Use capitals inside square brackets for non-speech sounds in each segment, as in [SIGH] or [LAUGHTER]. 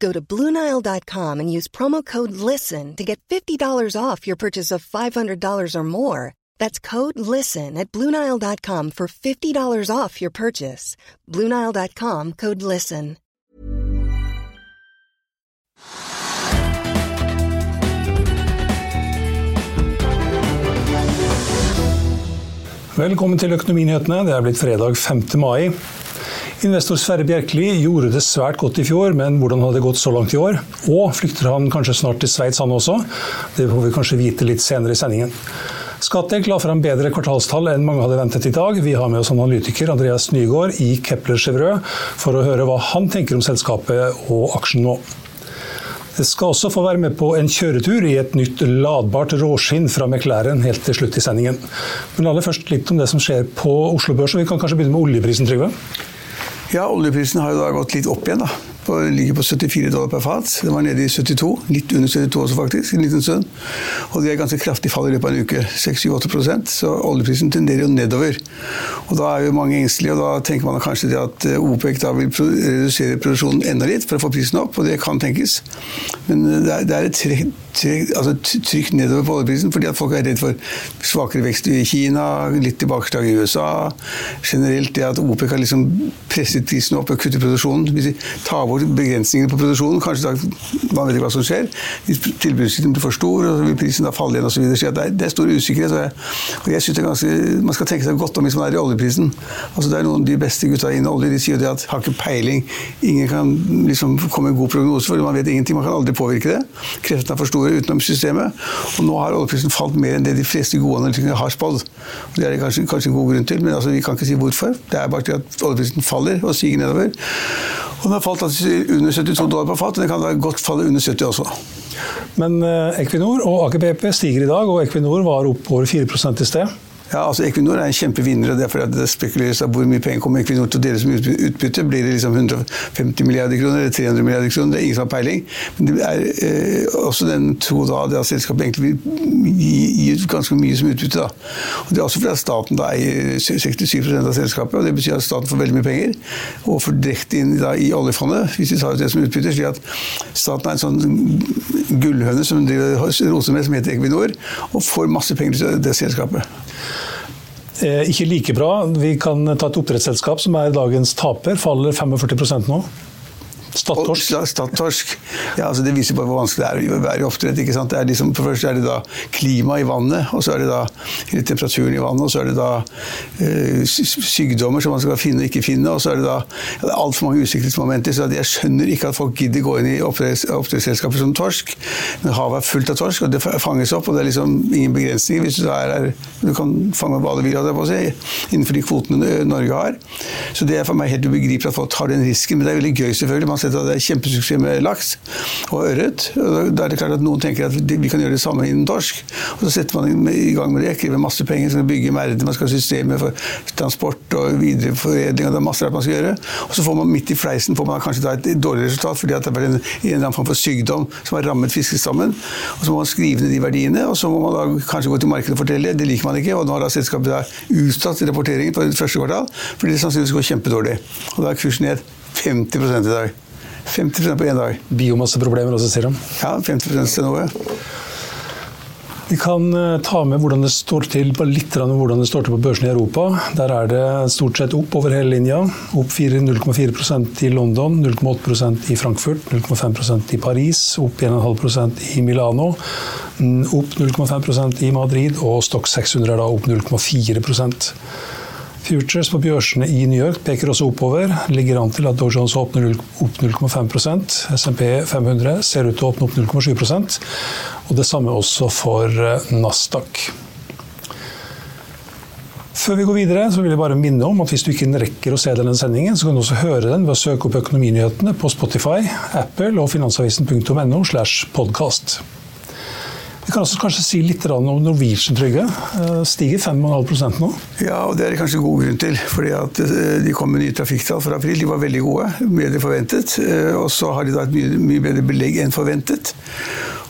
Go to Bluenile.com and use promo code LISTEN to get $50 off your purchase of $500 or more. That's code LISTEN at Bluenile.com for $50 off your purchase. Bluenile.com code LISTEN. Velkommen til Økonominyhetene. Det er blitt fredag 5. mai. Investor Sverre Bjerkeli gjorde det svært godt i fjor, men hvordan hadde det gått så langt i år? Og flykter han kanskje snart til Sveits han også? Det får vi kanskje vite litt senere i sendingen. Skattek la fram bedre kvartalstall enn mange hadde ventet i dag. Vi har med oss analytiker Andreas Nygaard i Kepler Chevreux for å høre hva han tenker om selskapet og aksjen nå. Det skal også få være med på en kjøretur i et nytt ladbart råskinn fra McLaren helt til slutt i sendingen. Men aller først litt om det som skjer på Oslo Børs. og Vi kan kanskje begynne med oljeprisen, Trygve? Ja, oljeprisen har jo da gått litt opp igjen. da. På, ligger på 74 dollar per fat. Den var nede i 72, litt under 72 også faktisk, en liten stund. Og det er ganske kraftig fall i løpet av en uke. 6-8 Så oljeprisen tenderer jo nedover. Og da er jo mange engstelige, og da tenker man kanskje det at eh, OPEC da vil redusere produksjonen enda litt for å få prisen opp, og det kan tenkes. Men eh, det er, et trykk, altså trykk nedover på oljeprisen fordi at folk er redd for svakere vekst i Kina, litt tilbakeslag i USA. Generelt det at OPEC har liksom presset prisen opp og kuttet produksjonen. Hvis de tar bort begrensningene på produksjonen, kanskje da, man vet ikke hva som skjer. Tilbudssiden blir for stor, og så vil prisen da falle igjen osv. Det, er, det er stor usikkerhet. Og jeg, og jeg synes det er ganske, Man skal tenke seg godt om hvis man er i oljeprisen. Altså Det er noen av de beste gutta innen olje. De sier jo det at har ikke peiling. Ingen kan liksom komme med god prognose, for man vet ingenting. Man kan aldri påvirke det. Kreftene er for store utenom systemet. Og nå har oljeprisen falt mer enn det de fleste gode analytikere har spådd. Det er det kanskje, kanskje, en god grunn til, men altså, vi kan ikke si hvorfor. Det er bare at oljeprisen faller og siger nedover. Og den har falt under 72 dollar på fat, den kan da godt falle under 70 også. Men eh, Equinor og Aker BP stiger i dag, og Equinor var opp over 4 i sted. Ja, altså Equinor er en kjempevinner. og derfor Det spekuleres av hvor mye penger kommer Equinor til å dele som utbytte. Blir det liksom 150 milliarder kroner eller 300 milliarder kroner? Det er ingen som har peiling. Men det er eh, også den tro da det at selskapet egentlig vil gi, gi ganske mye som utbytte. da. Og Det er også fordi at staten da eier 67% av selskapet. og Det betyr at staten får veldig mye penger. Og får direkte inn da, i oljefondet, hvis vi tar ut det som utbytte. slik at staten er en sånn gullhøne som driver roser med, som heter Equinor, og får masse penger til det selskapet. Eh, ikke like bra. Vi kan ta et oppdrettsselskap som er dagens taper, faller 45% nå. Stadtorsk? Stadtorsk. Ja, altså det viser bare hvor vanskelig det er å være i oppdrett. ikke sant? Liksom, for først er det da klima i vannet, og så er det da temperaturen i vannet, og så er det da uh, sykdommer som man skal finne og ikke finne, og så er det da ja, det altfor mange usikkerhetsmomenter. Så jeg skjønner ikke at folk gidder gå inn i oppdrettsselskaper som torsk. Men havet er fullt av torsk, og det fanges opp, og det er liksom ingen begrensninger. hvis Du da er, du kan fange hva du vil, på å si, innenfor de kvotene Norge har. Så det er for meg helt ubegripelig at folk tar den risken, men det er veldig gøy, selvfølgelig. Man sett at det er kjempesuksess med laks og ørret. Da er det klart at noen tenker at vi kan gjøre det samme innen torsk. Og så setter man i gang med det, krever masse penger, skal bygge merder, man skal ha systemer for transport og videreforedling, og det er masse rart man skal gjøre. Og så får man midt i fleisen får man kanskje et dårlig resultat fordi det er en, en eller annen form for sykdom som har rammet fiskestammen. Og så må man skrive ned de verdiene, og så må man da kanskje gå til markedet og fortelle. Det liker man ikke, og nå har da selskapet da utsatt rapporteringen på første kvartal fordi det sannsynligvis går kjempedårlig. Og da er kursen ned 50 i dag. 50 på én dag. Biomasseproblemer også, sier de. Ja, 50 til noe. Vi kan eh, ta med hvordan det står til på litt hvordan det står til på børsen i Europa. Der er det stort sett opp over hele linja. Opp 0,4 i London, 0,8% i Frankfurt, 0,5% i Paris, opp 1,5% i Milano, mm, opp 0,5% i Madrid, og Stock 600 er da opp 0,4 Futures på børsene i New York peker også oppover. Ligger an til at Dow Jones åpner opp 0,5% SMP 500 ser ut til å åpne opp 0,7% og Det samme også for eh, Nasdaq. Før vi går videre, så vil jeg bare minne om at hvis du ikke rekker å se denne sendingen, så kan du også høre den ved å søke opp Økonominyhetene på Spotify, Apple og finansavisen.no. slash podcast. Vi kan også kanskje si litt om Norwegian, Trygve. Eh, stiger 5,5 nå? Ja, og det er det kanskje god grunn til. fordi at eh, De kom med nye trafikktall for april. De var veldig gode, bedre forventet. Eh, og så har de da et mye, mye bedre belegg enn forventet.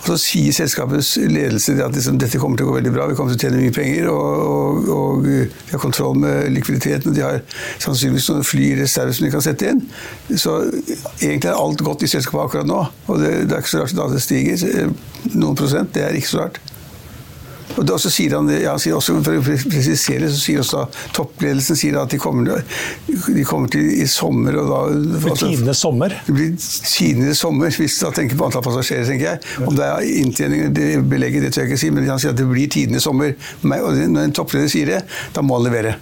Og så sier selskapets ledelse at liksom, dette kommer til å gå veldig bra, vi kommer til å tjene mye penger, og, og, og vi har kontroll med likviditeten, og de har sannsynligvis noen fly i reserve som de kan sette inn. Så egentlig er alt godt i selskapet akkurat nå, og det, det er ikke så rart at det stiger noen prosent. Det er ikke så rart. Og da sier han, ja, han sier også, For å presisere så sier også toppledelsen sier at de kommer, de kommer til i sommer og da, Det blir altså, tidenes sommer? Det blir tidenes sommer, hvis du tenker på antall passasjerer. tenker jeg. Om det er inntjening det belegget, det tør jeg ikke si, men han sier at det blir tidenes sommer. Og når en toppleder sier det, da må han levere.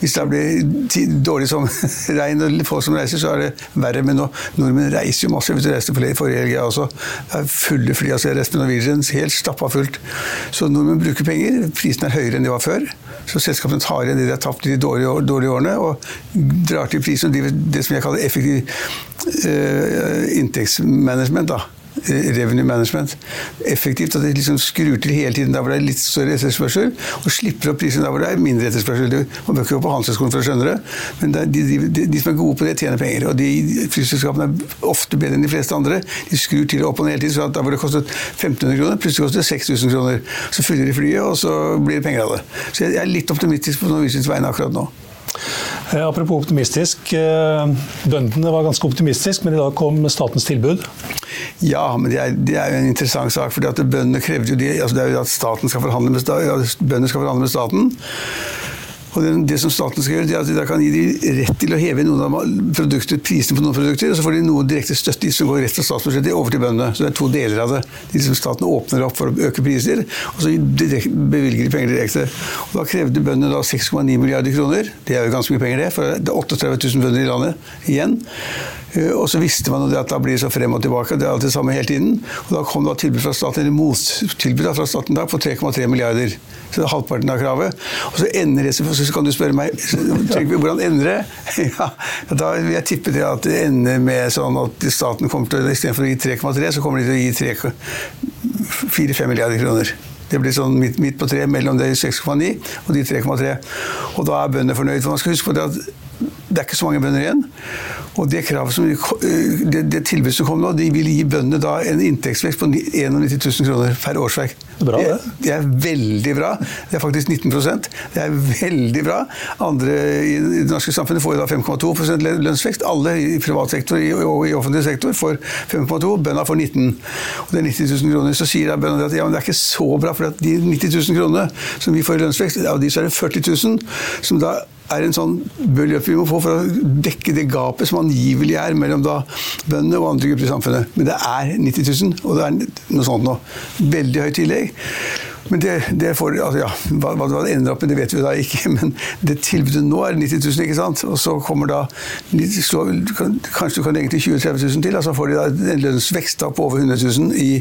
Hvis det blir dårlig som [LAUGHS] regn og få som reiser, så er det verre. Men nå, nordmenn reiser jo masse. Hvis du reiste forrige helg også. Det er fulle fly. altså Jeg reiste med Norwegian, helt stappa fullt. Så nordmenn bruker penger. Prisene er høyere enn de var før. Så selskapene tar igjen det de har tapt i de dårlige, dårlige, årene, og drar til prisen. Det som jeg kaller effektiv uh, inntektsmanagement. da revenue management effektivt. At de liksom skrur til hele tiden der hvor det er litt større etterspørsel, og slipper opp prisen der hvor det er mindre etterspørsel. Man bør ikke gå på Handelshøyskolen for å skjønne det, men det de, de, de, som er gode på det, tjener penger. Og de flyselskapene er ofte bedre enn de fleste andre. De skrur til opp og ned hele tiden, så at der hvor det kostet 1500 kroner, plutselig koster det 6000 kroner. Så fyller de flyet, og så blir det penger av det. Så jeg er litt optimistisk på Norwegians vegne akkurat nå. Eh, apropos optimistisk. Eh, bøndene var ganske optimistiske, men i dag kom statens tilbud. Ja, men det er, det er jo en interessant sak. fordi at Bøndene krevde jo de, altså det er jo at staten skal forhandle med, bøndene skal forhandle med staten. Og det, som staten skal gjøre, det er at de kan gi dem rett til å heve noen av produkter, prisene på noen produkter, og så får de noe direkte støtte som går rett fra statsbudsjettet over til bøndene. Så det er to deler av det. De som staten åpner opp for å øke priser, og så bevilger de penger direkte. Og da krevde bøndene 6,9 milliarder kroner. Det er jo ganske mye penger, det. For det er 38 000 bønder i landet igjen. Eh, og så visste man at da blir det så frem og tilbake. Det er alt det samme hele tiden. Og da kom det tilbud fra staten, eller mottilbud fra staten da, på 3,3 milliarder. Så det er halvparten av kravet. Og så ender det så kan du spørre meg hvordan ender det? [LAUGHS] Ja, da vil jeg tippe det at det ender med sånn at staten kommer til istedenfor å gi 3,3, så kommer de til å gi 4-5 milliarder kroner. Det blir sånn midt, midt på treet mellom det 6,9 og de 3,3. Og da er bøndene fornøyd. For man skal huske på det at det er ikke så mange bønder igjen. Og det, som, det, det tilbudet som kom nå, de vil gi bøndene da en inntektsvekst på 91 000 kroner per årsverk. Bra, det. det. er veldig bra. Det er faktisk 19% Det er veldig bra. Andre i det norske samfunnet får da 5,2% lønnsvekst. Alle i privat sektor og i offentlig sektor får 5,2 Bøndene får 19 Og det er 90 000 kroner. Så sier da bøndene at ja, men det er ikke så bra, for de 90 000 kronene som vi får i lønnsvekst, av de så er det 40 000 som da er en sånn beløp vi må få for å dekke det gapet som angivelig er mellom da bøndene og andre grupper i samfunnet. Men det er 90 000, og det er noe sånt nå. Veldig høyt tillegg. Men det, det får, altså ja, hva, hva, det ender opp med, det vet vi da ikke. [LAUGHS] Men det tilbudet nå er 90 000, ikke sant? Og så kommer da så, Kanskje du kan legge til 20 000-30 000 til, og så får de da en lønnsvekst på over 100 000 i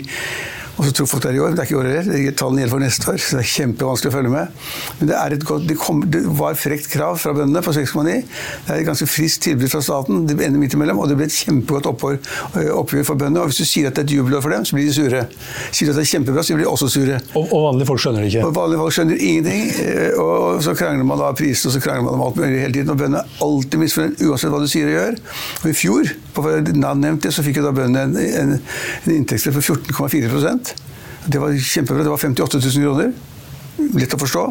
og så tror folk det er i år, men det er ikke i år heller. Det er tallene gjelder for neste år, så det er kjempevanskelig å følge med. Men det, er et godt, det, kom, det var frekt krav fra bøndene på 6,9. Det er et ganske friskt tilbud fra staten. Det ender midt imellom, og det blir et kjempegodt oppgjør, for bøndene. Og hvis du sier at det er et jubelår for dem, så blir de sure. Sier du at det er kjempebra, så blir de også sure. Og, og, vanlige folk skjønner det ikke? Og vanlige folk skjønner ingenting. Og så krangler man da priser, og så krangler man om alt mulig hele tiden. Og bøndene er alltid misfornøyd, uansett hva du sier og gjør. Og i fjor, på nevnt det, så fikk jo da bøndene en, en, en inntektsrett på 14,4 det var kjempebra. Det var 58 000 kroner. lett å forstå.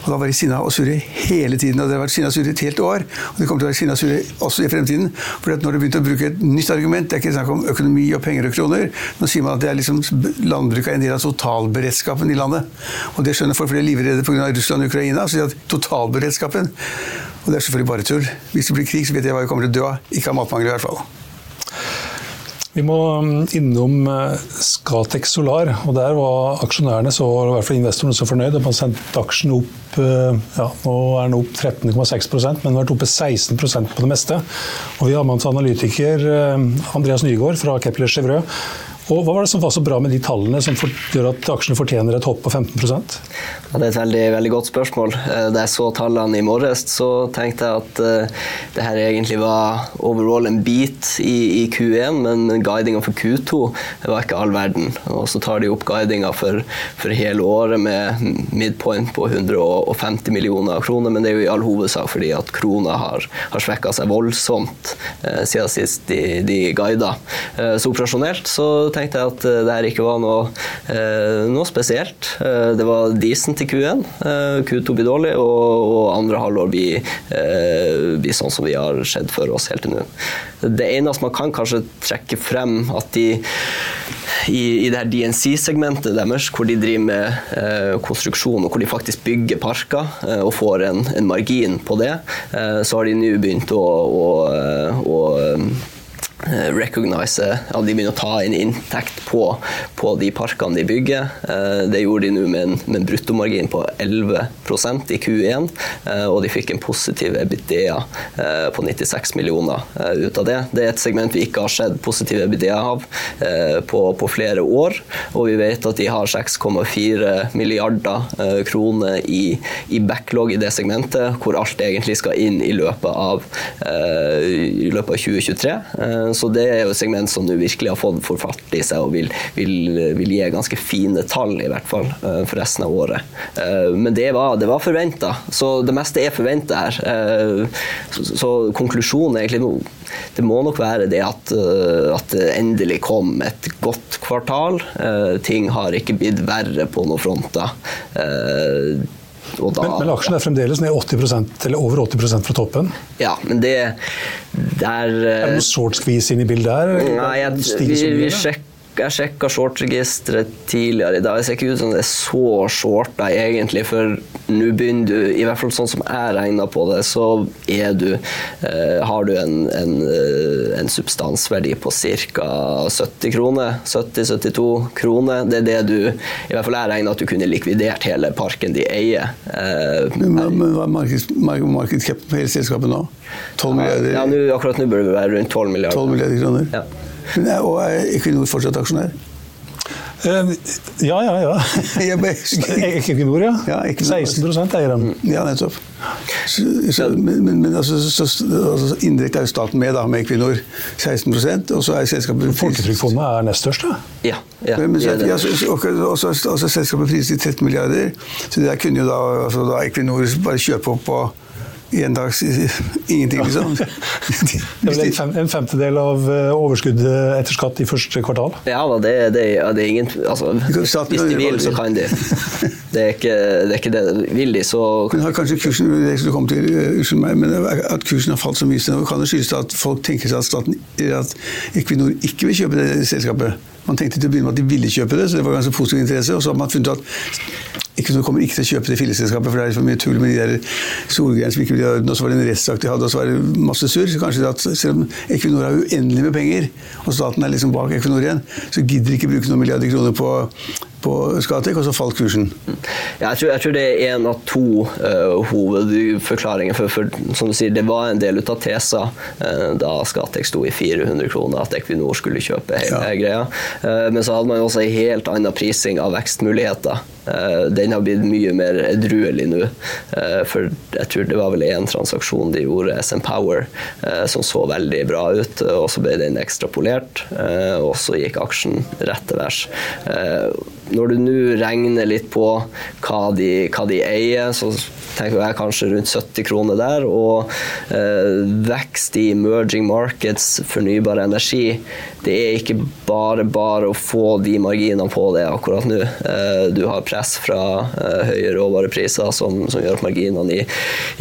Og da var de sinna og sure hele tiden. Og det har vært sinna og sure et helt år. Og de kommer til å være sinna og sure også i fremtiden. For når de begynte å bruke et nytt argument, det er ikke snakk om økonomi og penger og kroner, nå sier man at det er liksom landbruket er en del av totalberedskapen i landet. Og det skjønner folk, for de er livredde pga. Russland og Ukraina. Så de at totalberedskapen Og det er selvfølgelig bare tull. Hvis det blir krig, så vet jeg hva vi kommer til å dø av. Ikke av matmangel i hvert fall. Vi må mm, innom eh, Scatec Solar. og Der var aksjonærene så, i hvert fall investorene så fornøyd. Man sendte aksjen opp eh, ja, nå er den opp 13,6% men den har vært oppe 16% på det meste. Og Vi har med oss analytiker eh, Andreas Nygaard fra Kepler Chevreux. Og Hva var det som var så bra med de tallene som gjør at aksjene fortjener et hopp på 15 ja, Det er et veldig, veldig, godt spørsmål. Eh, da jeg så tallene i morges, så tenkte jeg at uh, det her egentlig var overall en bit i, i Q1, men, guidinga for Q2 var ikke all verden. Og så tar de opp guidinga for, for, hele året med midpoint på 150 millioner kroner, men det er jo i all hovedsak fordi at krona har, har svekka seg voldsomt uh, siden sist de, de guida. Uh, så operasjonelt så tenkte tenkte jeg at eh, det her ikke var noe, eh, noe spesielt. Eh, det var decent i Q1. Q2 blir dårlig, og, og andre halvår blir, blir, sånn som vi har sett for oss helt til nå. Det eneste man kan kanskje trekke frem, at de i, i det her DNC-segmentet deres, hvor de driver med konstruksjon og hvor de faktisk bygger parker og får en, en, margin på det, så har de nå begynt å, å, å recognize ja, de begynner å ta inn inntekt på, på de parkene de bygger. Eh, det gjorde de nå med en, med en bruttomargin på 11% i Q1, eh, og de fikk en positiv EBITDA på 96 millioner ut av det. Det er et segment vi ikke har sett positiv EBITDA av på, på flere år, og vi vet at de har 6,4 milliarder kroner i, i, backlog i det segmentet, hvor alt egentlig skal inn i løpet av, i løpet av 2023. Så det er jo et segment som nå virkelig har fått for fart i seg og vil, vil, vil, gi ganske fine tall, i hvert fall, eh, for resten av året. Eh, men det var, det var forventa, så det meste er forventa her. Eh, så, så konklusjonen egentlig nå det må nok være det at, at, det endelig kom et godt kvartal. Ting har ikke blitt verre på noen fronter. Da, men, men aksjen er fremdeles ned 80% eller over 80% fra toppen? Ja, men det, det er Er det noe short squeeze inn i bildet her? Nei, jeg, vi, vi sjekker jeg sjekka shortregisteret tidligere i dag. Det ser ikke ut som det er så shorta egentlig, for nå begynner du, i hvert fall sånn som jeg regner på det, så er du eh, Har du en, en, eh, en substansverdi på ca. 70 kroner. 70-72 kroner. Det er det du I hvert fall jeg regner at du kunne likvidert hele parken de eier. Eh, men hva er markedscap på hele selskapet nå? 12 milliarder? Ja, nu, akkurat nå burde det være rundt 12 milliarder. 12 milliarder kroner. Ja. [LAUGHS] Og er Equinor fortsatt aksjonær? Uh, ja, ja, ja. [LAUGHS] Equinor, ja. ja Equinor. 16 eier den. Ja, nettopp. Så, så, men, men altså, så, altså, indirekte er jo staten med, da, med Equinor. 16 og så er selskapet Folketrygdfondet er nest størst, da? Ja. ja, men, så, ja og så er selskapet priser til 13 milliarder, så det der kunne jo da, altså, da Equinor bare kjøpe opp på en dags ingenting, liksom. [LAUGHS] det er vel en, femtedel av eh, overskuddet etter skatt i første kvartal? Ja da, det, det, det er ingen altså, Hvis de vil, så kan de. Det er ikke det. Er ikke det. Vil de, så Men har kanskje kursen det til, eh, unnskyld meg, men at kursen har falt så mye, kan det skyldes at folk tenker seg at, staten, at Equinor ikke vil kjøpe det selskapet? Man tenkte til å begynne med at de ville kjøpe det, så det var ganske positiv interesse. Og så har man funnet at ikke, kommer ikke til å kjøpe det filleselskapet, for det er for mye tull med de der solgreiene som ikke blir ha orden. Og så var det en rettssak de hadde, og så var det masse surr. Så kanskje at selv om Equinor har uendelig med penger, og staten er liksom bak Equinor igjen, så gidder de ikke bruke noen milliarder kroner på på Skatek, og så falt kursen? Ja, jeg, tror, jeg, tror, det er én av to uh, hovedforklaringer. For, for, som du sier, det var en del av tesa uh, da Skatek sto i 400 kroner, at Equinor skulle kjøpe hele ja. greia. Uh, men så hadde man også en helt annen prising av vekstmuligheter. Den har blitt mye mer edruelig nå. For jeg tror det var vel én transaksjon de gjorde, SM Power, som så veldig bra ut. Og så ble den ekstrapolert, og så gikk aksjen rett til værs. Når du nå regner litt på hva de, hva de eier, så tenker jeg kanskje rundt 70 kroner der. Og eh, vekst i emerging markets, fornybar energi, det er ikke bare bare å få de marginene på det akkurat nå. Eh, du har press fra eh, høye råvarepriser som, som, gjør at marginene i,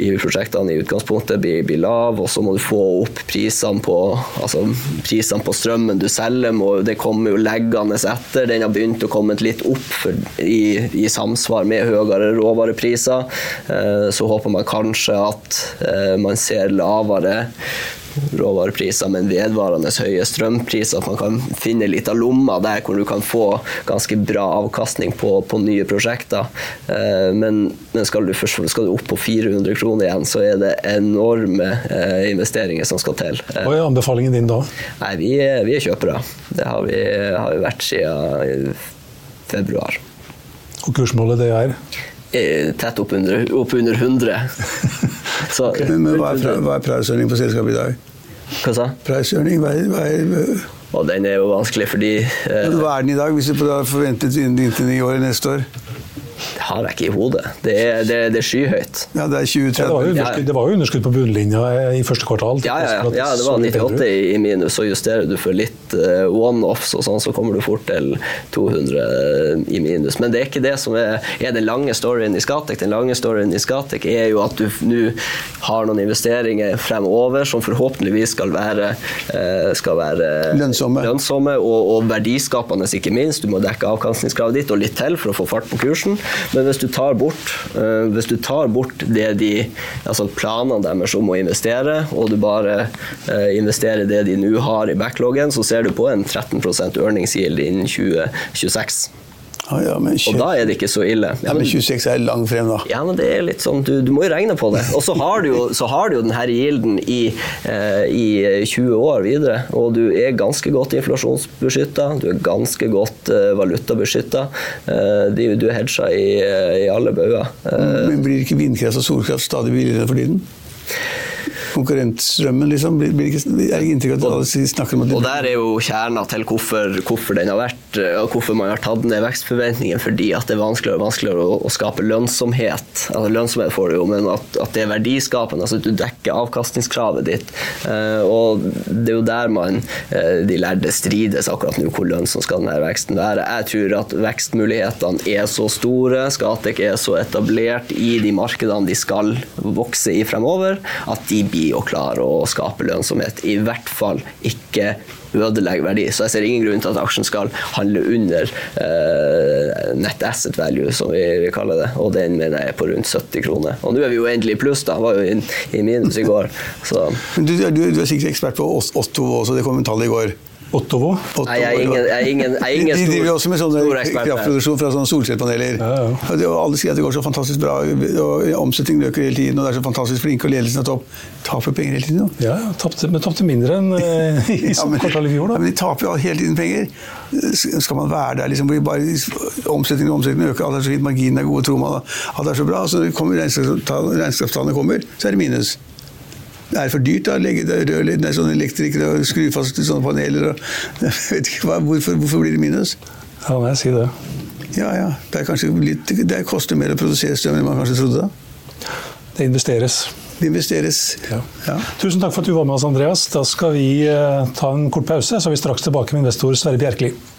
i, prosjektene i utgangspunktet blir, blir lav, og så må du få opp prisene på, altså, prisene på strømmen du selger. Må, det kommer jo leggende etter. Den har begynt å komme litt opp for, i, i, samsvar med høyere råvarepriser. Eh, så håper man kanskje at eh, man ser lavere råvarepriser, men vedvarende høye strømpriser. At man kan finne litt av lomma der hvor du kan få ganske bra avkastning på, på nye prosjekter. Eh, men, men skal, du først, skal, du opp på 400 kroner igjen, så er det enorme investeringer som skal til. Hva er anbefalingen din da? Nei, Vi vi er kjøpere. Det har vi, har vi vært siden februar. Og kursmålet det er? Eh, tett oppunder opp under 100. [LAUGHS] Så, okay. Men hva er, hva er price-earning på selskapet i dag? Hva sa hva, hva er, og den er jo vanskelig fordi eh, Hva er den i dag, hvis du forventet innen inntil ni år neste år? Har jeg ikke i hodet. Det er, det, det er skyhøyt. Ja, Det er 2030. Ja, det, var det, var jo underskudd på bunnlinja i første kvartal. Ja, ja, ja. ja det var 98 i minus. Så justerer du for litt uh, one-offs, og sånn, så kommer du fort til 200 i minus. Men det er ikke det som er, er den lange storyen i Skatek. Den lange storyen i Skatek er jo at du nå har noen investeringer fremover som forhåpentligvis skal være, uh, skal være lønnsomme, lønnsomme og, og, verdiskapende, ikke minst. Du må dekke avkastningskravet ditt og litt til for å få fart på kursen. Men hvis du tar bort, uh, hvis du tar bort de, altså planene deres om å investere, og du bare uh, investerer det de nå har i backloggen, så ser du på en 13% earningsyield innen 2026. Ah, ja, og da er det ikke så ille. Ja, men 26 er langt frem, da. Ja, men det er litt sånn, du, du må jo regne på det. Og så har du jo, har du jo denne gilden i, eh, i 20 år videre, og du er ganske godt inflasjonsbeskytta, du er ganske godt eh, valutabeskytta. Eh, du er hedga i, i, alle bauger. Eh, men blir ikke vindkraft og solkraft stadig billigere for tiden? konkurrentstrømmen, liksom? Blir, blir ikke, er ikke inntrykk at alle snakker om at Og der er jo kjerna til hvorfor, hvorfor, den har vært, og hvorfor man har tatt ned vekstforventningen. Fordi at det er vanskeligere og vanskeligere å, å skape lønnsomhet. Altså Lønnsomhet får du jo, men at, at, det er verdiskapende. altså at Du dekker avkastningskravet ditt. Uh, og det er jo der man, uh, de lærde strides akkurat nå, hvor lønnsom skal denne veksten være. Jeg tror at vekstmulighetene er så store, Skatek er så etablert i de markedene de skal vokse i fremover, at de blir å klare å skape lønnsomhet. I hvert fall ikke ødelegge verdi. Så jeg ser ingen grunn til at aksjen skal handle under uh, net asset value, som vi, vi, kaller det. Og den mener jeg er på rundt 70 kroner. Og nå er vi jo endelig i pluss, da. Var jo i, minus i går. Du, du, du, er sikkert ekspert på oss to også, det kom en tall i går. Ottovo? Nei, jeg er ingen, jeg er ingen, jeg er ingen de, De driver også med sånne kraftproduksjon fra sånne solcellepaneler. Ja, ja. Alle sier at det går så fantastisk bra, og omsetningen øker hele tiden, og det er så fantastisk flinke, og ledelsen er topp. Taper penger hele tiden. Ja, tapte, men tapte mindre enn [LAUGHS] eh, i ja, men, kvartal i fjor, da. Ja, men de taper jo hele tiden penger. Skal man være der, liksom, bare omsetningen og omsetningen øker, alt er så fint, marginene er gode, tror man at det er så bra, så kommer regnskapstallene kommer, så er det minus. Det er for dyrt å legge rørledning, det er sånne elektrikere og skru fast sånne paneler. Og, [LAUGHS] jeg vet ikke hva, hvorfor, hvorfor, blir det minus? Ja, må jeg si det. Ja, ja. Det, litt, det koster mer å produsere strøm enn man kanskje trodde. Det investeres. Det investeres. Ja. Ja. Tusen takk for at du var med oss, Andreas. Da skal vi uh, ta en kort pause, så er vi straks tilbake med investor Sverre Bjerkeli.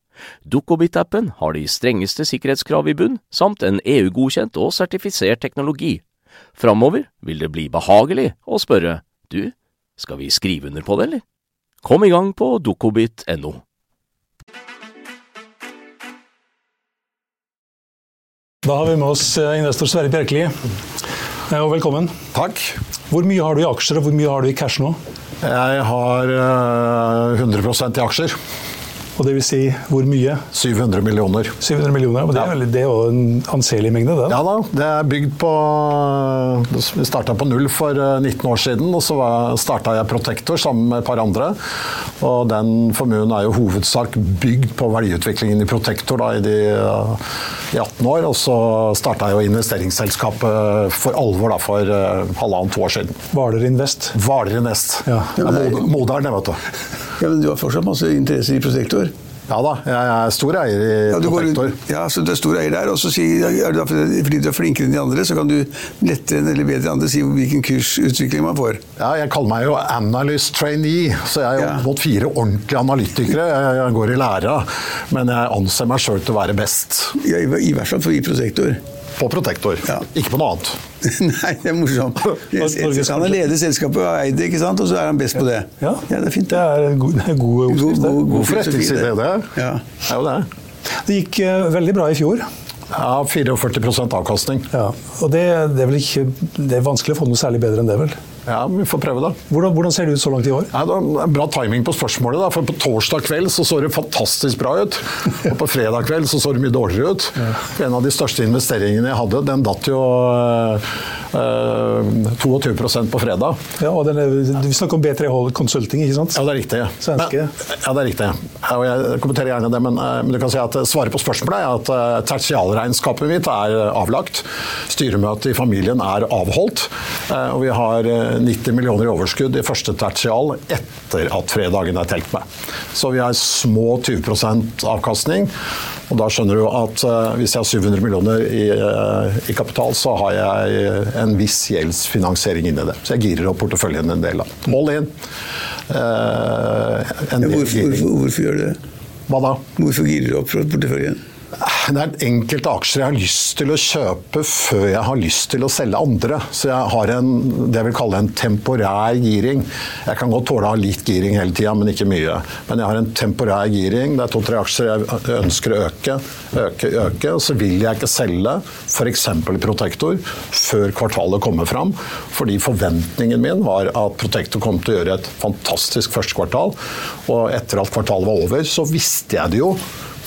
Dukkobit-appen har de strengeste sikkerhetskrav i bunn, samt en EU-godkjent og sertifisert teknologi. Framover vil det bli behagelig å spørre du, skal vi skrive under på det, eller? Kom i gang på dukkobit.no. Da har vi med oss eh, investor Sverre Bjerkeli. Eh, og velkommen. Takk. Hvor mye har du i aksjer, og hvor mye har du i cash nå? Jeg har 100 eh, i aksjer. Og det vil si hvor mye? 700 millioner. 700 millioner, men Det er, det er jo en anselig mengde? det? Ja da. Det er bygd på Vi starta på null for 19 eh, år siden, og så starta jeg Protector sammen med et par andre. Og den formuen er jo hovedsak bygd på verdiutviklingen i Protector da, i, de, i 18 år. Og så starta jeg jo investeringsselskapet for alvor da, for uh, halvannet år siden. Hvaler Invest? Hvaler Invest. Ja. Ja, Moderen, det, vet du. Ja, Men du har fortsatt masse interesser i Prosektor? Ja da, jeg er stor eier i ja, Protektor. Ja, så du er stor eier der. Og så sier, er du, fordi du er flinkere enn de andre, så kan du lettere eller bedre enn andre si hvilken kursutvikling man får. Ja, jeg kaller meg jo analyst trainee, så jeg har ja. mot fire ordentlige analytikere. Jeg går i læra, men jeg anser meg sjøl til å være best. Ja, i, hvert fall for i Prosektor. På Protektor, ja. ikke på noe annet. [LAUGHS] Nei, det er morsomt. [LAUGHS] Han er leder i selskapet og eid det, ikke sant? og så er han best på det. Ja, ja det er fint. Det er en god, god oppskrift. God, god, god forretningsidé, det. Ja. er jo det. Det gikk uh, veldig bra i fjor. Ja, 44% avkastning. Ja, og det, det, er ikke, det, er vanskelig å få noe særlig bedre enn det, vel? Ja, vi får prøve, da. Hvordan, hvordan, ser det ut så langt i år? Ja, det er Bra timing på spørsmålet. da, for På torsdag kveld så, så det fantastisk bra ut. Og på fredag kveld så så det mye dårligere ut. Ja. En av de største investeringene jeg hadde, den datt jo øh, 22% på fredag. Ja, og er, Vi snakker om B3H Consulting, ikke sant? Ja, det er riktig. Men, ja, det er riktig. Og jeg kommenterer gjerne det, men, men, du kan si at svaret på spørsmålet er at uh, tertialregnskapet mitt er avlagt. Styremøtet i familien er avholdt. Og vi har 90 millioner i overskudd i første tertial etter at fredagen er telt med. Så vi har små 20% avkastning. Og da skjønner du at uh, hvis jeg har 700 millioner i, uh, i, kapital, så har jeg en viss gjeldsfinansiering inni det. Så jeg girer opp porteføljen en del. All in. Uh, ja, hvorfor, hvorfor, hvorfor, gjør du det? Hva da? Hvorfor girer du opp porteføljen? Det er enkelte aksjer jeg har lyst til å kjøpe før jeg har lyst til å selge andre. Så jeg har en, det jeg vil kalle en temporær giring. Jeg kan godt tåle å ha litt giring hele tida, men ikke mye. Men jeg har en temporær giring. Det er to-tre aksjer jeg ønsker å øke, øke, øke. Og så vil jeg ikke selge f.eks. Protektor før kvartalet kommer fram. Fordi forventningen min var at Protektor kom til å gjøre et fantastisk første kvartal. Og etter at kvartalet var over, så visste jeg det jo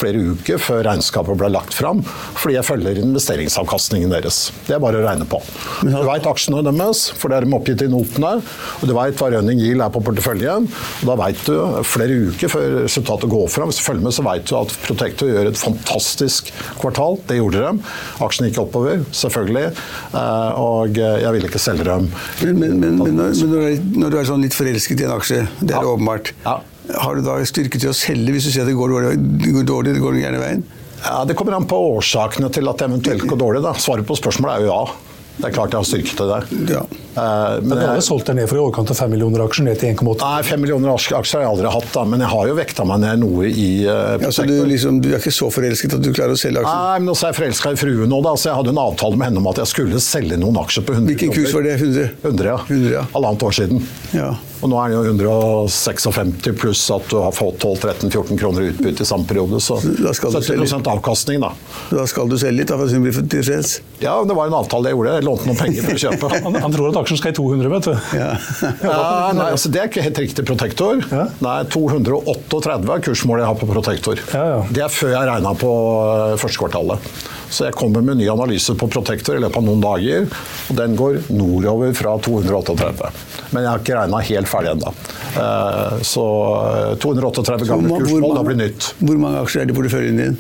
flere uker før regnskapet ble lagt fram, fordi jeg følger investeringsavkastningen deres. Det er bare å regne på. Du veit aksjene deres, for det er de oppgitt i notene. Og du veit hva running yield er på porteføljen. og Da veit du flere uker før resultatet går fram. Hvis du følger med, så veit du at Protector gjør et fantastisk kvartal. Det gjorde de. Aksjene gikk oppover, selvfølgelig. Eh, og jeg ville ikke selge dem. Men, men, men, men når, når, du er sånn litt forelsket i en aksje, det er ja. åpenbart. Ja. Har du da styrke til å selge hvis du ser at det går dårlig, det går dårlig, det går gærne veien? Ja, Det kommer an på årsakene til at det eventuelt går dårlig. Da. Svaret på spørsmålet er jo ja. Det er klart jeg har styrket det det. Ja. Uh, men du har solgt deg ned for i overkant av 5 millioner aksjer ned til 1,8? Nei, 5 millioner aksjer har jeg aldri hatt, da, men jeg har jo vekta meg ned noe i uh, ja, så du, liksom, du, er ikke så forelsket at du klarer å selge aksjer? Nei, men også er jeg forelska i fruen nå, da, så jeg hadde en avtale med henne om at jeg skulle selge noen aksjer på 100 Hvilken kurs var det? 100? 100, ja. 100, ja. Halvannet år siden. Ja. Og nå er den jo 156 pluss at du har fått 12-13-14 kroner i utbytte i samme periode. Så 70 avkastning, da. Da skal du selge litt, da, for å bli tilfreds? Ja, det var en avtale jeg gjorde. Lånte noen penger for å kjøpe. [LAUGHS] Han, han tror at aksjen skal i 200, vet du. Ja. [LAUGHS] Ja, nei, altså Det er ikke helt riktig Protektor. Ja. Nei, 238 er kursmålet jeg har på Protektor. Ja, ja. Det er før jeg regna på eh, første kvartalet. Så jeg kommer med ny analyse på Protektor i løpet av noen dager. Og den går nordover fra 238. Men jeg har ikke regna helt ferdig ennå. Eh, Så eh, 238 gamle Hvor ma- hvor kursmål, da blir nytt. Hvor mange aksjer er det i porteføljen din?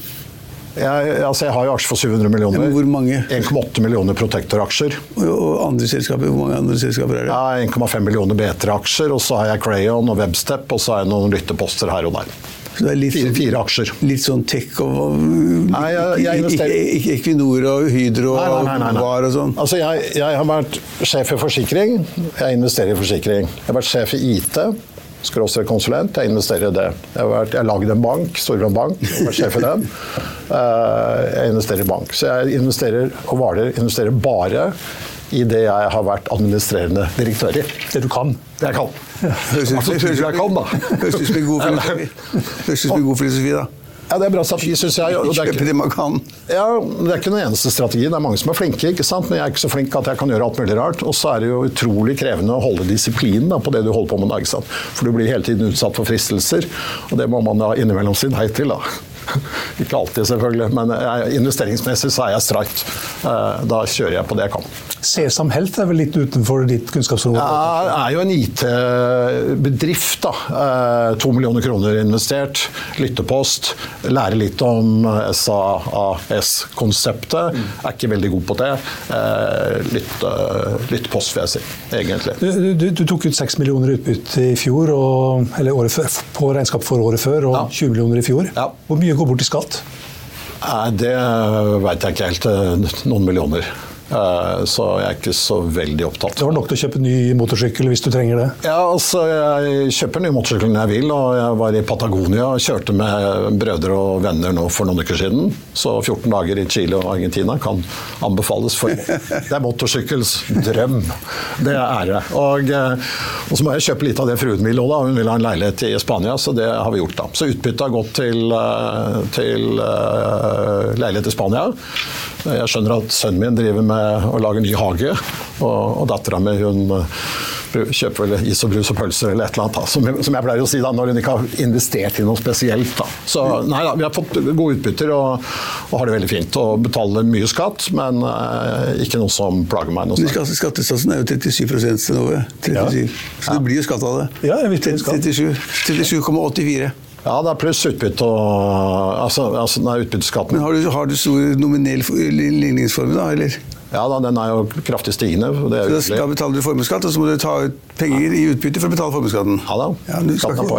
Jeg, altså jeg har jo aksjer for 700 millioner. Ja, hvor mange? 1,8 millioner Protector-aksjer. Og, og andre selskaper, hvor mange andre selskaper er det? Ja, 1,5 millioner B3-aksjer, og så har jeg Crayon og Webstep, og så har jeg noen lytteposter her og der. Så det er litt, Fire, fire aksjer. litt sånn tech og Nei, jeg- jeg Equinor og Hydro Nei, nei, nei, og. VAR og sånn. Altså, jeg, jeg har vært sjef i forsikring. Jeg investerer i forsikring. Jeg har vært sjef i IT. Skråstrek konsulent. Jeg investerer i det. Jeg har, lagd en bank, Storbrann Bank. Jeg vært sjef i den. Eh, Jeg investerer i bank. Så jeg investerer og Hvaler investerer bare i det jeg har vært administrerende direktør i. Det du kan. Det jeg kan. Altså. Høres ut som en god filosofi, da. Ja, det er bra strategi, syns jeg. og det er ikke-. Ja, Det er ikke den eneste strategien. Det er mange som er flinke, ikke sant? men jeg er ikke så flink at jeg kan gjøre alt mulig rart. Og så er det jo utrolig krevende å holde disiplin da, på det du holder på med. Da, ikke sant? For du blir hele tiden utsatt for fristelser, og det må man da innimellom si nei til. da. [LAUGHS] Ikke alltid, selvfølgelig, men jeg, investeringsmessig så er jeg streit. Eh, Da kjører jeg på det jeg kan. Sesam Health er vel litt utenfor ditt kunnskapsområde? Ja, Det er jo en IT-bedrift. da. Eh, To millioner kroner investert. Lyttepost. Lære litt om SAAS-konseptet. Er ikke veldig god på det. Eh, Lytte, lyttepost, vil jeg si. Egentlig. Du, du, du tok ut 6 millioner utbytte i fjor, og, eller året før, på regnskap for året før, og Ja. 20 millioner i fjor. Ja. Hvor mye går bort i skatt? Nei, det veit jeg ikke helt. Eh, Noen millioner. Eh, Så jeg er ikke så veldig opptatt. Det var nok til å kjøpe ny motorsykkel hvis du trenger det. Ja, altså, Jeg kjøper ny motorsykkel når jeg vil, og jeg var i Patagonia og kjørte med brødre og venner nå for noen uker siden. Så 14 dager i Chile og Argentina kan anbefales. for [LAUGHS] Det er motorsykkels drøm. Det er det. Og, eh, og så må jeg kjøpe litt av det fruen vil òg, da. Hun vil ha en leilighet i Spania, så det har vi gjort. da. Så utbyttet har gått til, eh, til leilighet i Spania. Jeg skjønner at sønnen min driver med å lage ny hage, og, og dattera mi eh, kjøper vel is og brus og pølser eller et eller annet, da, som, jeg- som jeg pleier å si da, når hun ikke har investert i noe spesielt. Da. Så nei da, vi har fått gode utbytter og, og har det veldig fint. Og betaler mye skatt, men eh, ikke noe som plager meg noe. Skattesatsen er jo 37 til noe. 37. Så det blir jo skatt av det. Ja, jeg vet det, skatt. 37 37,84. Ja, det er pluss utbytte og altså, altså nei, utbytteskatten. Men har du, har du stor nominell for- ligningsformue, da? eller? Ja da, den er jo kraftig stigende. er Så da, betaler du formuesskatt, og så må du ta ut penger i utbytte for å betale formuesskatten. Ja da. Ja,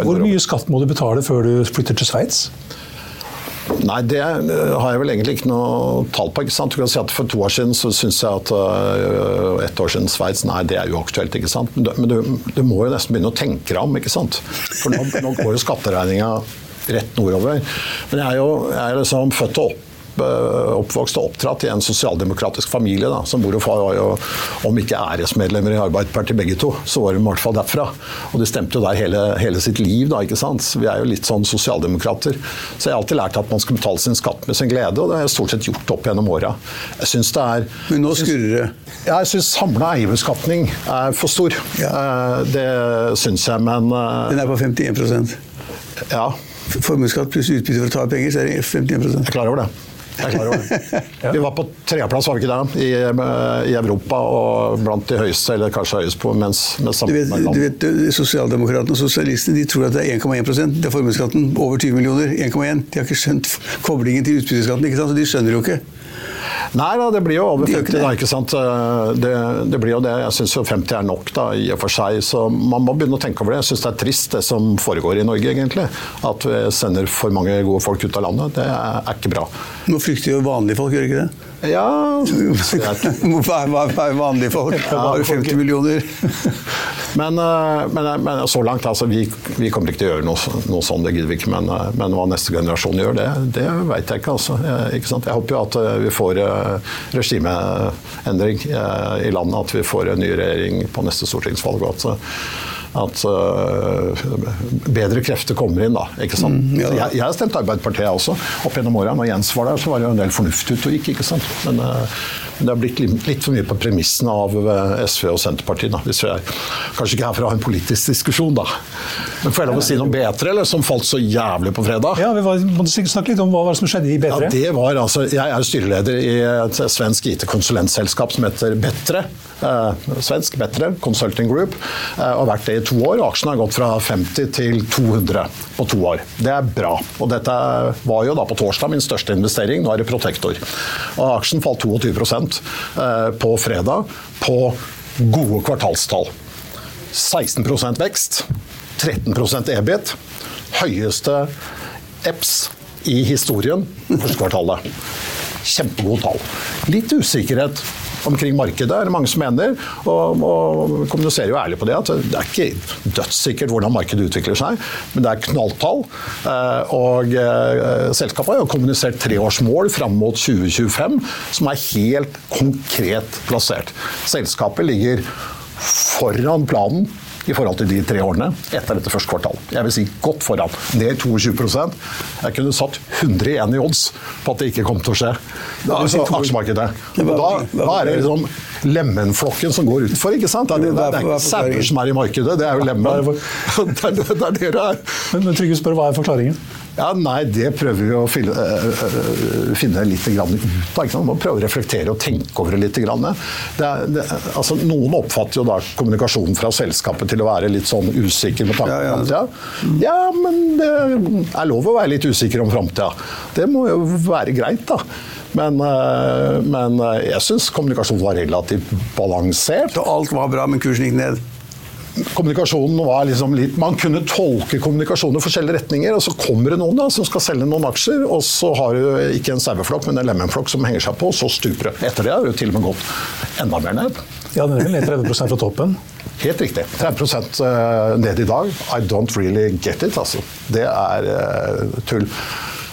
Hvor mye skatt må du betale før du flytter til Sveits? Nei, det eh, har jeg vel egentlig ikke noe tall på. ikke sant? Du kan si at For to år siden så syns jeg at uh, ett år siden Sveits Nei, det er uaktuelt. ikke sant? Men, du, men du, du må jo nesten begynne å tenke deg om. ikke sant? For nå, nå går jo skatteregninga rett nordover. Men jeg er jo jeg er liksom født og opp eh, oppvokst og oppdratt i en sosialdemokratisk familie. Da, som mor og far var jo, om ikke æresmedlemmer i Arbeiderpartiet begge to, så var de i hvert fall derfra. Og de stemte jo der hele, hele sitt liv, da, ikke sant. Så vi er jo litt sånn sosialdemokrater. Så jeg har alltid lært at man skal betale sin skatt med sin glede, og det har jeg stort sett gjort opp gjennom åra. Jeg syns det er Men nå skurrer det. jeg syns samla eierbeskatning er for stor. Ja. Det syns jeg, men eh, Den er på 51% ja, Formuesskatt pluss utbytte for å ta penger, så er det 51 jeg er klar over det. Det. Vi var på tredjeplass, var vi ikke det, i, eh, i Europa, og blant de høyeste, eller kanskje høyest på, mens, mens Du vet, du vet Sosialdemokratene og sosialistene de tror at det er 1,1% Det er formuesskatten over 20 millioner. 1,1. De har ikke skjønt koblingen til utbytteskatten, ikke sant? så de skjønner jo ikke. Nei da, det blir jo over De gjør 50, da, ikke sant. Eh, Det, det blir jo det. Jeg syns jo 50 er nok, da, i og for seg. Så man må begynne å tenke over det. Jeg syns det er trist, det som foregår i Norge, egentlig. At vi sender for mange gode folk ut av landet. Det er, er ikke bra. Nå flykter jo vanlige folk, gjør ikke det? Ja [LAUGHS] Hva er, vanlige folk? Bare 50 millioner. [LAUGHS] Men, eh, men, men så langt, altså, vi, vi kommer ikke til å gjøre noe, noe sånn, det gidder vi ikke. Men, eh, men hva neste generasjon gjør, det, det veit jeg ikke. Altså. Ikke sant? jeg håper jo at eh, vi får eh, regimeendring eh, i landet, at vi får en ny regjering på neste stortingsvalg. at, at uh, bedre krefter kommer inn, da. ikke sant? Mm, ja. jeg, jeg, har stemt Arbeiderpartiet også, opp gjennom åra. Når Jens var der, så var det jo en del fornuft ute og gikk, ikke sant. Men, uh, det har blitt litt for mye på premissene av SV og Senterpartiet. Da. Hvis vi er kanskje ikke her for å ha en politisk diskusjon, da. Men får jeg lov å si noe bedre, eller som falt så jævlig på fredag? Ja, vi var, må snakke litt om hva som skjedde i B3. Ja, det var altså, Jeg er styreleder i et svensk IT-konsulentselskap som heter Betre. Eh, svensk Betre Consulting Group. Eh, og har vært det i to år. Aksjen har gått fra 50 til 200 på to år. Det er bra. Og dette var jo da på torsdag min største investering. Nå er det Protektor. Og aksjen falt 22 eh, på fredag på gode kvartalstall. 16% vekst, 13% EBIT. Høyeste EPS i historien første kvartalet. Kjempegode tall. Litt usikkerhet omkring markedet, er det mange som mener. Og, og kommuniserer jo ærlig på det, at det er ikke dødssikkert hvordan markedet utvikler seg, men det er knalltall. Eh, og eh, selskapet har jo kommunisert treårsmål fram mot 2025, som er helt konkret plassert. Selskapet ligger foran planen i forhold til de tre årene etter dette første kvartal. Jeg vil si godt foran. Ned 22% Jeg kunne satt 100 igjen i odds på at det ikke kom til å skje. Da, altså, aksjemarkedet. Da, da er det liksom lemenflokken som går utenfor. ikke sant? Det er, det er ikke sauer som er i markedet, det er jo lemen. [LAUGHS] Det er det dere er. Men Trygve spør hva er forklaringen? Ja, Nei, det prøver vi å finne, øh, finne litt ut av. Man må prøve å reflektere og tenke over det litt. Det er, det, altså, noen oppfatter jo da kommunikasjonen fra selskapet til å være litt sånn usikker med tanke på framtida. Ja, men det er lov å være litt usikker om framtida. Det må jo være greit, da. Men, men jeg syns kommunikasjonen var relativt balansert. Så alt var bra, men kursen gikk ned? Kommunikasjonen var liksom litt Man kunne tolke kommunikasjonen i forskjellige retninger, og så kommer det noen da, som skal selge noen aksjer, og så har du ikke en saueflokk, men en lemenflokk som henger seg på, og så stuper det. Etter det har du til og med gått enda mer ned. Ja, den er ned 30% fra toppen? Helt riktig. 30 eh, ned i dag. I don't really get it, altså. Det er uh, tull.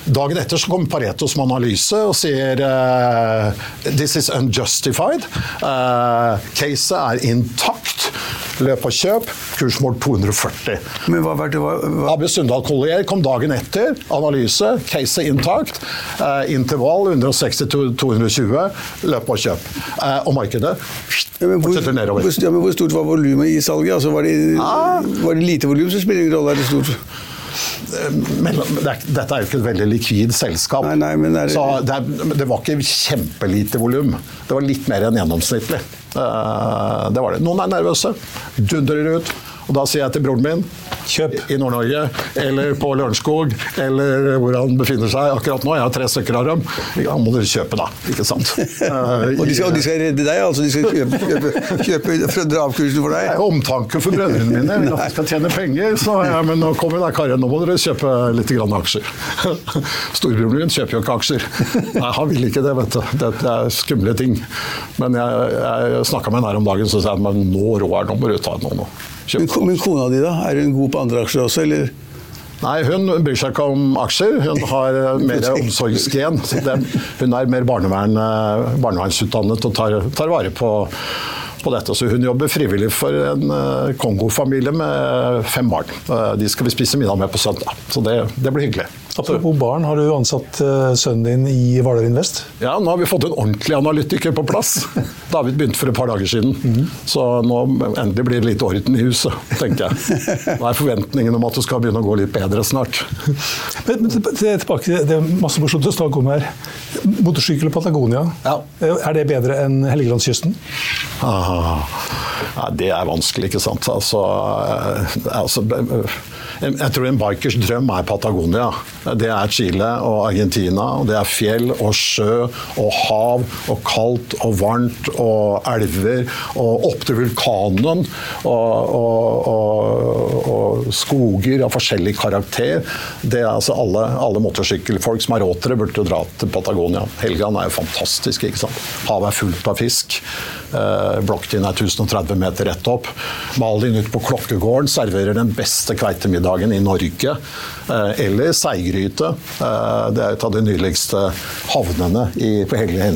Dagen etter så kommer Pareto som analyse og sier uh, this is unjustified. Uh, caset er intakt. Løp og kjøp. Kursmål 240. Men hva, hva, hva? Abbe Sundal Collier kom dagen etter. Analyse. case intakt. Eh, intervall 160-220. Løp og kjøp. og markedet fortsetter nedover. Hvor, ja, men hvor stort var volumet i salget? Altså, var, det, ah. var det lite volum, så spiller det ingen rolle. Er det stort? men dette er jo ikke et veldig likvid selskap. Nei, nei, det... Så det, det, var ikke kjempelite volum. Det var litt mer enn gjennomsnittlig. Eh, det var det. Noen er nervøse. Dundrer ut. Og da sier jeg til broren min Kjøp. i Nord-Norge, eller på Lørenskog, eller hvor han befinner seg akkurat nå. Jeg har tre stykker av dem. Ja, må dere kjøpe, da. Ikke sant? [LAUGHS] og, de skal, de skal, redde deg? altså? De skal kjøpe, kjøpe, kjøpe for å dra av kursen for deg? Det er omtanke for brødrene mine. [LAUGHS] Vil at de skal tjene penger. Så ja, men nå kommer da, Kari, nå må dere kjøpe litt grann aksjer. [LAUGHS] Storebroren min kjøper jo ikke aksjer. Nei, han vil ikke det, vet du. Det, er skumle ting. Men jeg, jeg snakka med henne her om dagen, så sa jeg at nå, Roar, nå må du ta noe nå. Men, men, kona di, da? Er hun god på andre aksjer også, eller? Nei, hun bryr seg ikke om aksjer. Hun har eh, [LAUGHS] mer omsorgsgen. Hun er mer barnevern, eh, barnevernsutdannet og tar, tar vare på, på, dette. Så hun jobber frivillig for en eh, Kongo-familie med fem barn. De skal vi spise middag med på søndag, så det, det blir hyggelig. Apropos barn, har du ansatt uh, sønnen din i Hvaler Invest? Ja, nå har vi fått en ordentlig analytiker på plass. [LAUGHS] David begynte for et par dager siden. Mm. Så nå endelig blir det litt orden i huset, tenker jeg. [LAUGHS] Nå er forventningen om at det skal begynne å gå litt bedre snart. [LAUGHS] Men, men tilbake, Det er masse morsomt å snakke om her. Motorsykkel og Patagonia, ja. Eh, er det bedre enn Helgelandskysten? Ah, ja, det er vanskelig, ikke sant. Altså, eh, altså jeg tror en bikers drøm er Patagonia. Det er Chile og Argentina. og Det er fjell og sjø og hav og kaldt og varmt og elver og opp til vulkanen og, og, og, og, skoger av forskjellig karakter. Det er altså Alle, alle motorsykkelfolk som har råd til det, burde dra til Patagonia. Helgeland er jo fantastisk. ikke sant? Havet er fullt av fisk. Eh, er 1030 meter rett opp. Malin ute på Klokkegården serverer den beste kveitemiddagen i Norge. Eh, eller seigryte. Eh, det er et av de nyligste havnene i, på Helge,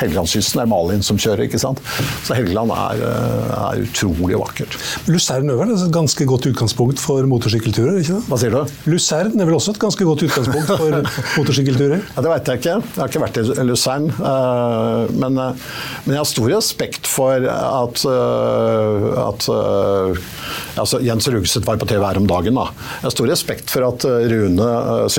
Helgelandskysten. Det er Malin som kjører, ikke sant. Så Helgeland er, eh, er utrolig vakkert. Lucerne er et ganske godt utgangspunkt for motorsykkelturer? ikke det? Hva sier du? Lucerne er vel også et ganske godt utgangspunkt for [LAUGHS] motorsykkelturer? Ja, det veit jeg ikke. Jeg har ikke vært i Lucerne. eh, Men, men jeg har stor respekt for at, at altså Jens Rugseth var på TV her om dagen. Da. Jeg har stor respekt for at Rune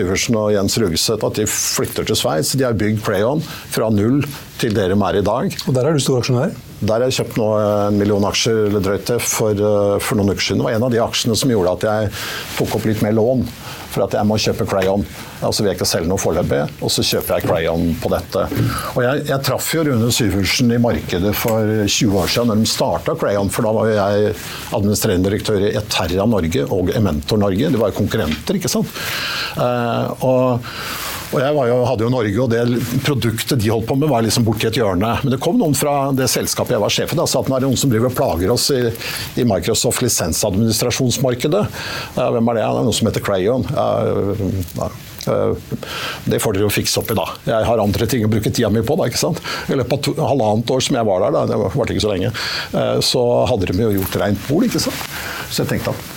Syversen og Jens Rugseth at de flytter til Sveits. De har bygd Playon fra null til det de er i dag. Og der er du stor aksjonær? Der har jeg kjøpt nå en million aksjer eller drøyt det for, eh, for noen uker siden. Det var en av de aksjene som gjorde at jeg tok opp litt mer lån. For at jeg må kjøpe Crayon. Altså vil jeg ikke selge noe foreløpig, og så kjøper jeg Crayon på dette. Og jeg, jeg traff jo Rune Syversen i markedet for 20 år siden når de starta Crayon. For da var jo jeg administrerende direktør i Eterra Norge og Ementor Norge. De var jo konkurrenter, ikke sant. Uh, og og jeg var jo, hadde jo Norge, og det produktet de holdt på med, var liksom borti et hjørne. Men det kom noen fra det selskapet jeg var sjef i, da, sa at nå er det noen som driver og plager oss i, i Microsoft lisensadministrasjonsmarkedet. Ja, hvem er det? Det er noe som heter Crayon. Ja. Det får dere jo fikse opp i, da. Jeg har andre ting å bruke tida mi på. da, ikke sant? I løpet av halvannet år som jeg var der, da, det varte ikke så lenge, eh, så hadde de jo gjort rent bord, ikke sant. Så jeg tenkte at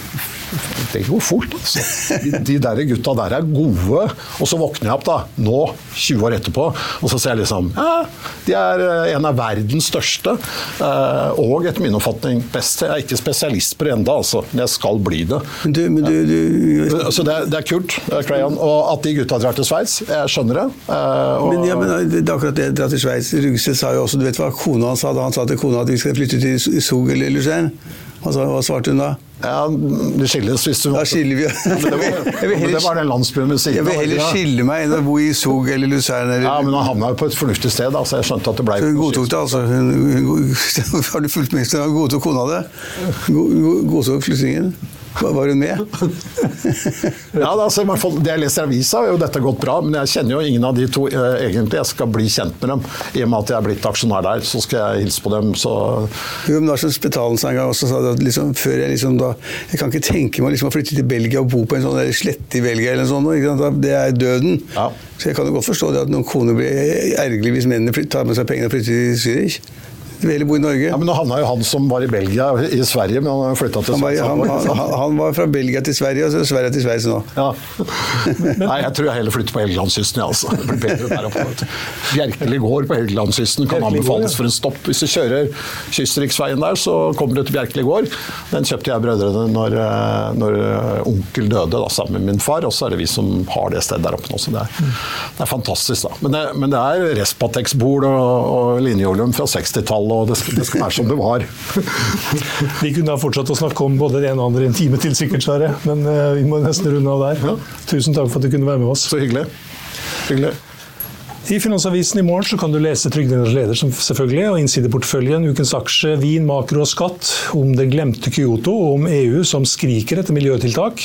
det går fort. altså. De, de der gutta der er gode. Og så våkner jeg opp da, nå, 20 år etterpå, og så ser jeg liksom ja, De er eh, en av verdens største, eh, og etter min oppfatning best. Jeg er ikke spesialist på det ennå, altså, jeg skal bli det. Men du, men du, du Så det, er- det er kult, eh, Crayon. Og at de gutta drar til Sveits, jeg skjønner det. Eh, og, Men, ja, men det er akkurat det, dra til Sveits. Rugseth sa jo også, du vet hva kona hans sa da han sa til kona at vi skal flytte til Sogel eller sa- hva svarte hun da? Ja, det skilles hvis du Da skiller vi. Det var, det var den landsbyen ved siden av. Jeg vil heller skille meg enn å bo i Zug eller Luzern. Eller. Ja, men han havna jo på et fornuftig sted, da, så jeg skjønte at det ble Så hun godtok det, altså. Hun, hun, [LAUGHS] har du fulgt med? Hun godtok kona det? Go- go- Godtok flyttingen? Var var hun med? [LAUGHS] Ja, altså, fall, Det jeg leser i avisa, er jo dette gått bra, men jeg kjenner jo ingen av de to eh, egentlig. Jeg skal bli kjent med dem. I og med at jeg er blitt aksjonær der, så skal jeg hilse på dem. Så Jo, men Lars Spetalen en gang også at liksom, før jeg liksom da Jeg kan ikke tenke meg liksom å flytte til Belgia og bo på en sånn slette i Belgia eller noe sånt. Det er døden. Ja. Så jeg kan jo godt forstå det at noen koner blir ergerlige hvis mennene tar med seg pengene og flytter til Zürich. De vil heller bo i Norge. ja, men Nå havna jo han som var i Belgia, i Sverige, men han flytta til Sverige. han, han, han, var fra Belgia til Sverige, og så Sverige til Sveits nå. Ja. Nei, jeg tror jeg heller flytter på Helgelandskysten. jeg, altså. Det blir bedre der oppe. Bjerkeli gård på Helgelandskysten kan anbefales for en stopp. Hvis du kjører kystriksveien der, så kommer du til Bjerkeli gård. Den kjøpte jeg brødrene når, eh, når eh, onkel døde, da, sammen med min far. Og så er det vi som har det stedet der oppe nå. Så det er, det er fantastisk, da. Men det, men det er Respatex-bord og, og linjeolum fra 60-tallet, og det skal, det skal være som det var. [LAUGHS] Vi kunne ha fortsatt å snakke om både det ene og andre i en time til, sikkert, Sverre. Men eh, vi må nesten runde av der. Ja. Tusen takk for at du kunne være med oss. Så hyggelig. Hyggelig. I Finansavisen i morgen så kan du lese Trygdenes leder som selvfølgelig, og innsideporteføljen, ukens aksje, vin, makro og skatt, om det glemte Kyoto og om EU som skriker etter miljøtiltak.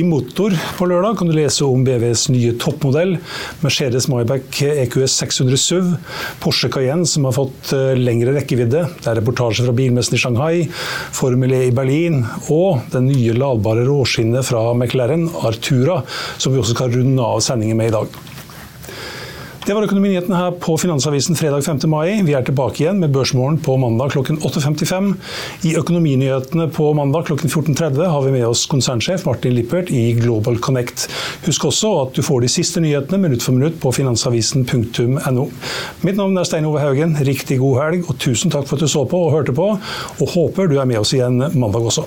I Motor på lørdag kan du lese om BVs nye toppmodell, Mercedes Maybach EQS 600 SUV, Porsche Cayenne som har fått eh, lengre rekkevidde, det er reportasje fra bilmessen i Shanghai, Formel E i Berlin, og den nye ladbare råskinnet fra McLaren, Artura, som vi også skal runde av sendingen med i dag. Det var Økonominyhetene her på Finansavisen fredag 5. mai. Vi er tilbake igjen med Børsmorgen på mandag klokken 8.55. I Økonominyhetene på mandag klokken 14.30 har vi med oss konsernsjef Martin Lippert i Global Connect. Husk også at du får de siste nyhetene minutt for minutt på finansavisen.no. Mitt navn er Stein Ove Haugen. Riktig god helg, og tusen takk for at du så på og hørte på. Og håper du er med oss igjen mandag også.